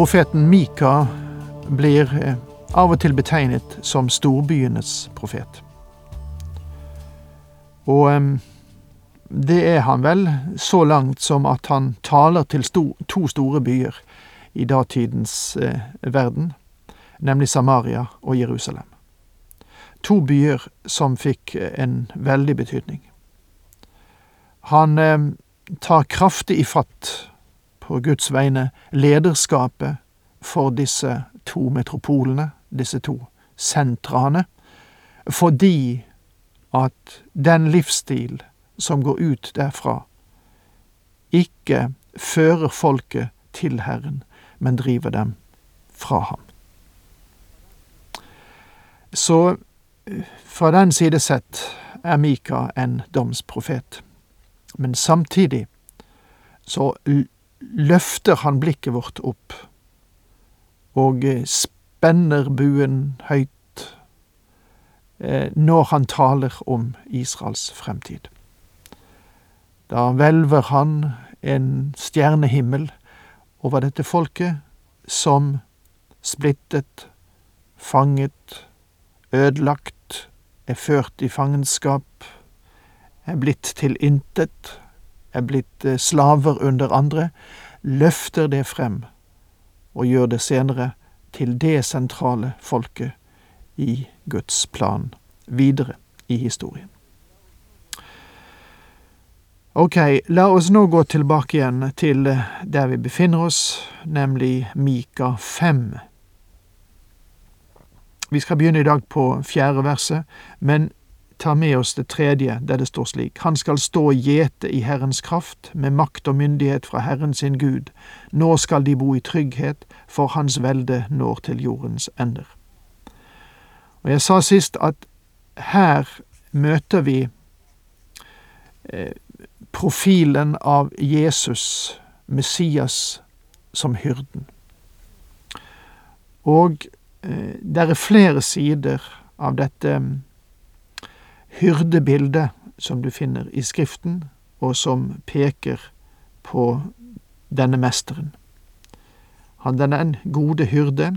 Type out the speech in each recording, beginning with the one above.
Profeten Mika blir eh, av og til betegnet som storbyenes profet. Og det er han vel, så langt som at han taler til to store byer i datidens eh, verden, nemlig Samaria og Jerusalem. To byer som fikk eh, en veldig betydning. Han tar kraftig i fatt på Guds vegne lederskapet for disse to metropolene, disse to sentrene, fordi at den livsstil som går ut derfra, ikke fører folket til Herren, men driver dem fra ham. Så fra den side sett er Mika en domsprofet. Men samtidig så løfter han blikket vårt opp og spenner buen høyt når han taler om Israels fremtid. Da hvelver han en stjernehimmel over dette folket som splittet, fanget, ødelagt, er ført i fangenskap, er blitt til intet, er blitt slaver under andre, løfter det frem og gjør det senere til det sentrale folket i Guds plan videre i historien. Ok, la oss nå gå tilbake igjen til der vi befinner oss, nemlig Mika 5. Vi skal begynne i dag på fjerde verset, men tar med oss det tredje, der det står slik:" Han skal stå og gjete i Herrens kraft, med makt og myndighet fra Herren sin Gud. Nå skal de bo i trygghet, for Hans velde når til jordens ender. Og jeg sa sist at her møter vi eh, profilen av Jesus, Messias, som hyrden. Og eh, det er flere sider av dette hyrdebildet som du finner i Skriften, og som peker på denne mesteren. Han er den gode hyrde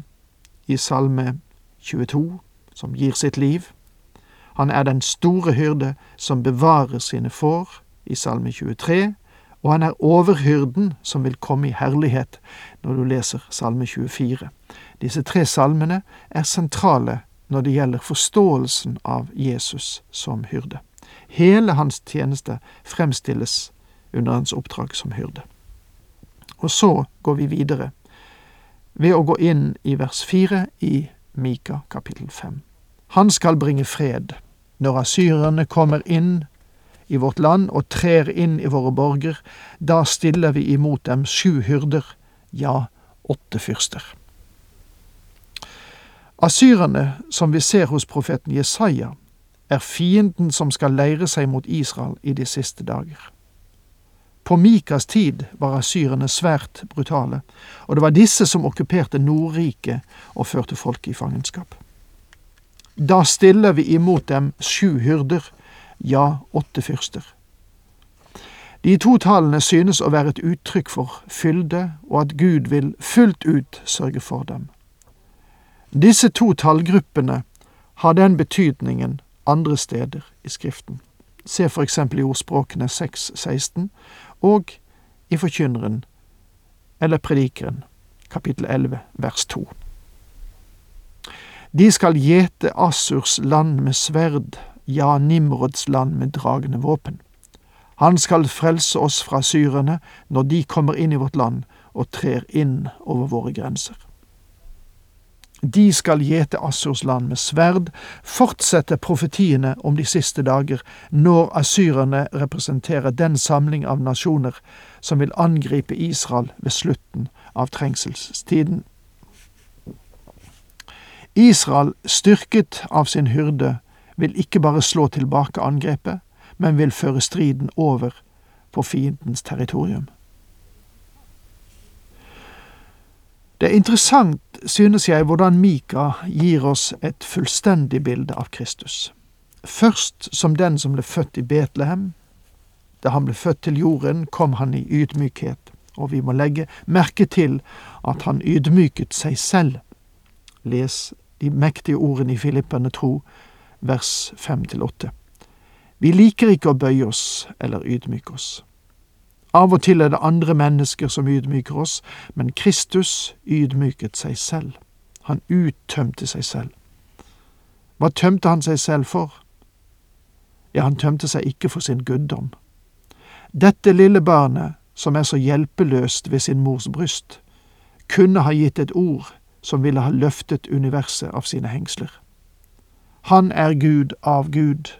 i Salme 22, som gir sitt liv. Han er den store hyrde som bevarer sine får i Salme 23, og han er overhyrden som vil komme i herlighet når du leser Salme 24. Disse tre salmene er sentrale når det gjelder forståelsen av Jesus som hyrde. Hele hans tjeneste fremstilles under hans oppdrag som hyrde. Og så går vi videre ved å gå inn i vers fire i Mika kapittel fem. Han skal bringe fred når asyrerne kommer inn i vårt land og trer inn i våre borger, da stiller vi imot dem sju hyrder, ja, åtte fyrster. Asyrerne, som vi ser hos profeten Jesaja, er fienden som skal leire seg mot Israel i de siste dager. På Mikas tid var asyrerne svært brutale, og det var disse som okkuperte Nordriket og førte folket i fangenskap. Da stiller vi imot dem sju hyrder, ja, åtte fyrster. De to tallene synes å være et uttrykk for fylde, og at Gud vil fullt ut sørge for dem. Disse to tallgruppene har den betydningen andre steder i Skriften. Se for eksempel i ordspråkene 6.16 og i Forkynneren eller Predikeren, kapittel 11, vers 2. De skal gjete Assurs land med sverd, ja, Nimrods land med dragende våpen. Han skal frelse oss fra syrerne når de kommer inn i vårt land og trer inn over våre grenser. De skal gjete Assurs land med sverd, fortsette profetiene om de siste dager, når asyrerne representerer den samling av nasjoner som vil angripe Israel ved slutten av trengselstiden. Israel, styrket av sin hyrde, vil ikke bare slå tilbake angrepet, men vil føre striden over på fiendens territorium. Det er interessant, synes jeg, hvordan Mika gir oss et fullstendig bilde av Kristus. Først som den som ble født i Betlehem. Da han ble født til jorden, kom han i ydmykhet, og vi må legge merke til at han ydmyket seg selv. Les de mektige ordene i Filipperne tro, vers fem til åtte. Vi liker ikke å bøye oss eller ydmyke oss. Av og til er det andre mennesker som ydmyker oss, men Kristus ydmyket seg selv. Han uttømte seg selv. Hva tømte han seg selv for? Ja, han tømte seg ikke for sin guddom. Dette lille barnet, som er så hjelpeløst ved sin mors bryst, kunne ha gitt et ord som ville ha løftet universet av sine hengsler. Han er Gud av Gud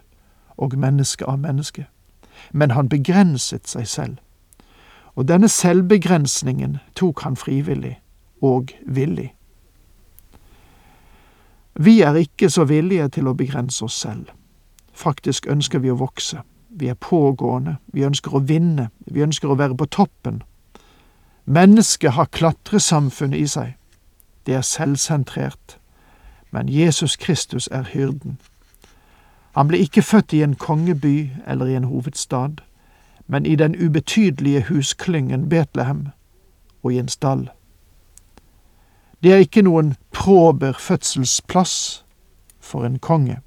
og menneske av menneske, men han begrenset seg selv og denne selvbegrensningen tok han frivillig og villig. Vi er ikke så villige til å begrense oss selv. Faktisk ønsker vi å vokse. Vi er pågående, vi ønsker å vinne, vi ønsker å være på toppen. Mennesket har klatresamfunnet i seg. Det er selvsentrert. Men Jesus Kristus er hyrden. Han ble ikke født i en kongeby eller i en hovedstad men i den ubetydelige husklyngen Betlehem og i en stall. Det er ikke noen prober fødselsplass for en konge.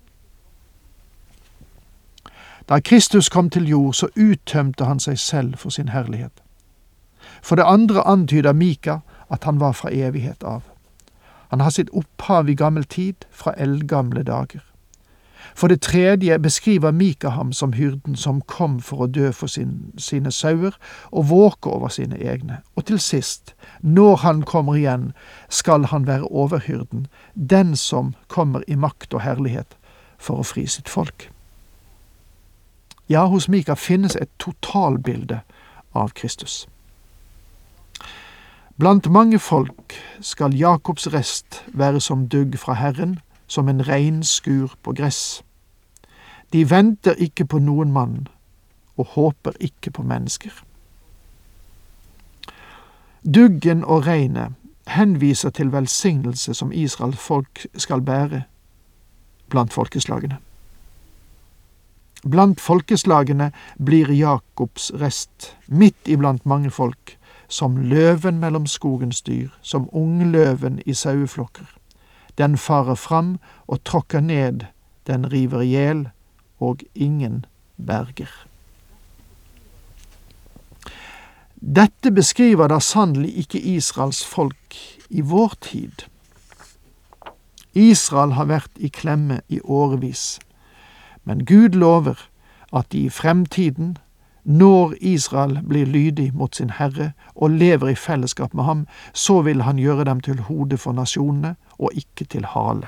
Da Kristus kom til jord, så uttømte han seg selv for sin herlighet. For det andre antyder Mika at han var fra evighet av. Han har sitt opphav i gammel tid, fra eldgamle dager. For det tredje beskriver Mika ham som hyrden som kom for å dø for sin, sine sauer og våke over sine egne. Og til sist, når han kommer igjen, skal han være overhyrden, den som kommer i makt og herlighet for å fri sitt folk. Ja, hos Mika finnes et totalbilde av Kristus. Blant mange folk skal Jakobs rest være som dugg fra Herren, som en reinskur på gress. De venter ikke på noen mann og håper ikke på mennesker. Duggen og regnet henviser til velsignelse som Israels folk skal bære blant folkeslagene. Blant folkeslagene blir Jakobs rest, midt iblant mange folk, som løven mellom skogens dyr, som ungløven i saueflokker. Den farer fram og tråkker ned, den river i hjel, og ingen berger. Dette beskriver da sannelig ikke Israels folk i vår tid. Israel har vært i klemme i årevis, men Gud lover at i fremtiden, når Israel blir lydig mot sin Herre og lever i fellesskap med ham, så vil han gjøre dem til hode for nasjonene og ikke til hale.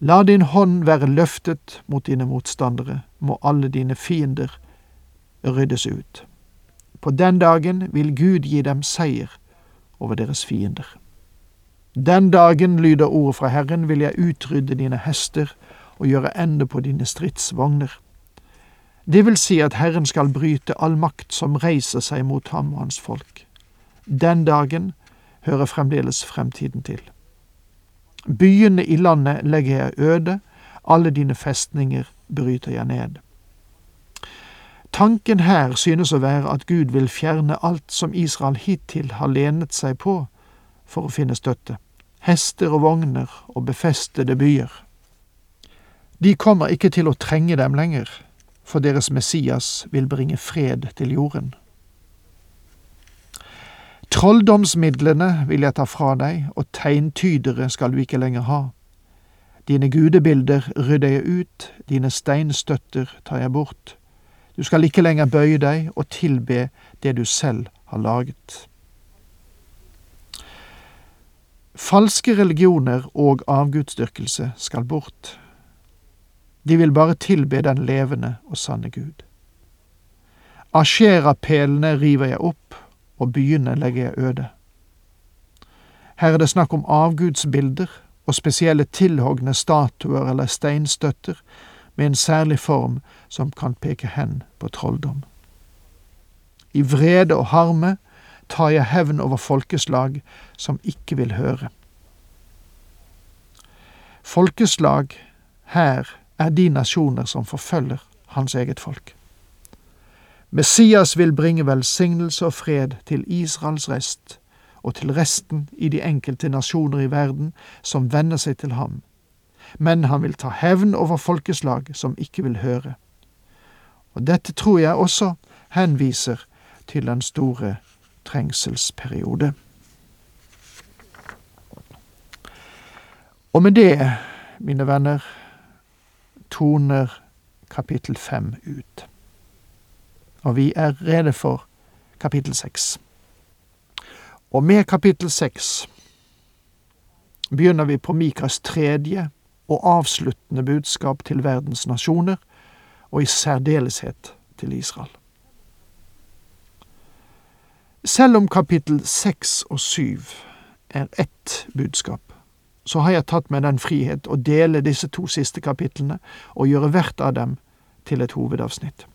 La din hånd være løftet mot dine motstandere, må alle dine fiender ryddes ut. På den dagen vil Gud gi dem seier over deres fiender. Den dagen, lyder ordet fra Herren, vil jeg utrydde dine hester og gjøre ende på dine stridsvogner. Det vil si at Herren skal bryte all makt som reiser seg mot ham og hans folk. Den dagen hører fremdeles fremtiden til. Byene i landet legger jeg øde, alle dine festninger bryter jeg ned. Tanken her synes å være at Gud vil fjerne alt som Israel hittil har lenet seg på for å finne støtte, hester og vogner og befestede byer. De kommer ikke til å trenge dem lenger, for deres Messias vil bringe fred til jorden. Trolldomsmidlene vil jeg ta fra deg, og tegntydere skal du ikke lenger ha. Dine gudebilder rydder jeg ut, dine steinstøtter tar jeg bort. Du skal ikke lenger bøye deg og tilbe det du selv har laget. Falske religioner og avgudsdyrkelse skal bort. De vil bare tilbe den levende og sanne Gud. Asherapælene river jeg opp, og byene legger jeg øde. Her er det snakk om avgudsbilder og spesielle tilhogne statuer eller steinstøtter med en særlig form som kan peke hen på trolldom. I vrede og harme tar jeg hevn over folkeslag som ikke vil høre. Folkeslag her er de nasjoner som forfølger hans eget folk. Messias vil bringe velsignelse og fred til Israels rest og til resten i de enkelte nasjoner i verden som venner seg til ham, men han vil ta hevn over folkeslag som ikke vil høre. Og dette tror jeg også henviser til den store trengselsperiode. Og med det, mine venner, toner kapittel fem ut. Og vi er rede for kapittel seks. Og med kapittel seks begynner vi på Mikas tredje og avsluttende budskap til verdens nasjoner, og i særdeleshet til Israel. Selv om kapittel seks og syv er ett budskap, så har jeg tatt meg den frihet å dele disse to siste kapitlene og gjøre hvert av dem til et hovedavsnitt.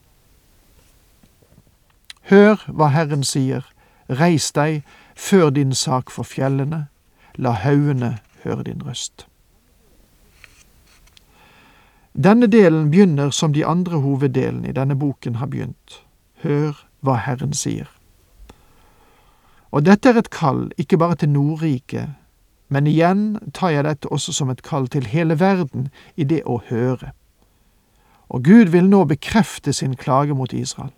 Hør hva Herren sier, reis deg, før din sak for fjellene, la haugene høre din røst. Denne delen begynner som de andre hoveddelene i denne boken har begynt. Hør hva Herren sier. Og dette er et kall ikke bare til Nordriket, men igjen tar jeg dette også som et kall til hele verden i det å høre. Og Gud vil nå bekrefte sin klage mot Israel.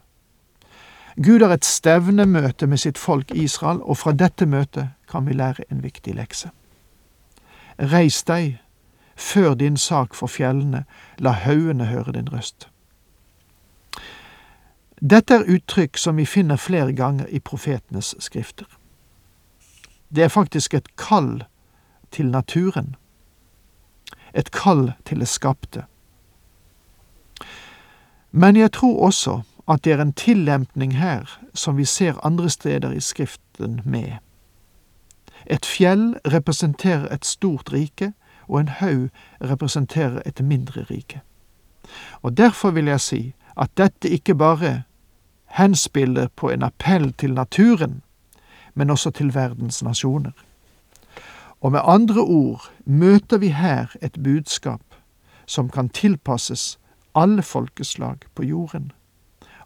Gud har et stevnemøte med sitt folk Israel, og fra dette møtet kan vi lære en viktig lekse. Reis deg, før din sak for fjellene, la haugene høre din røst. Dette er uttrykk som vi finner flere ganger i profetenes skrifter. Det er faktisk et kall til naturen. Et kall til det skapte. Men jeg tror også at det er en tillempning her som vi ser andre steder i Skriften med. Et fjell representerer et stort rike, og en haug representerer et mindre rike. Og derfor vil jeg si at dette ikke bare henspiller på en appell til naturen, men også til verdens nasjoner. Og med andre ord møter vi her et budskap som kan tilpasses alle folkeslag på jorden,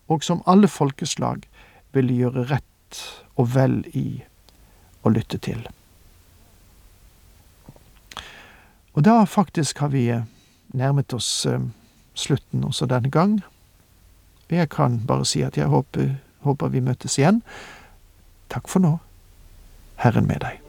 og som alle folkeslag vil gjøre rett og vel i å lytte til. Og da faktisk har vi nærmet oss eh, slutten også denne gang. Jeg kan bare si at jeg håper, håper vi møtes igjen. Takk for nå. Herren med deg.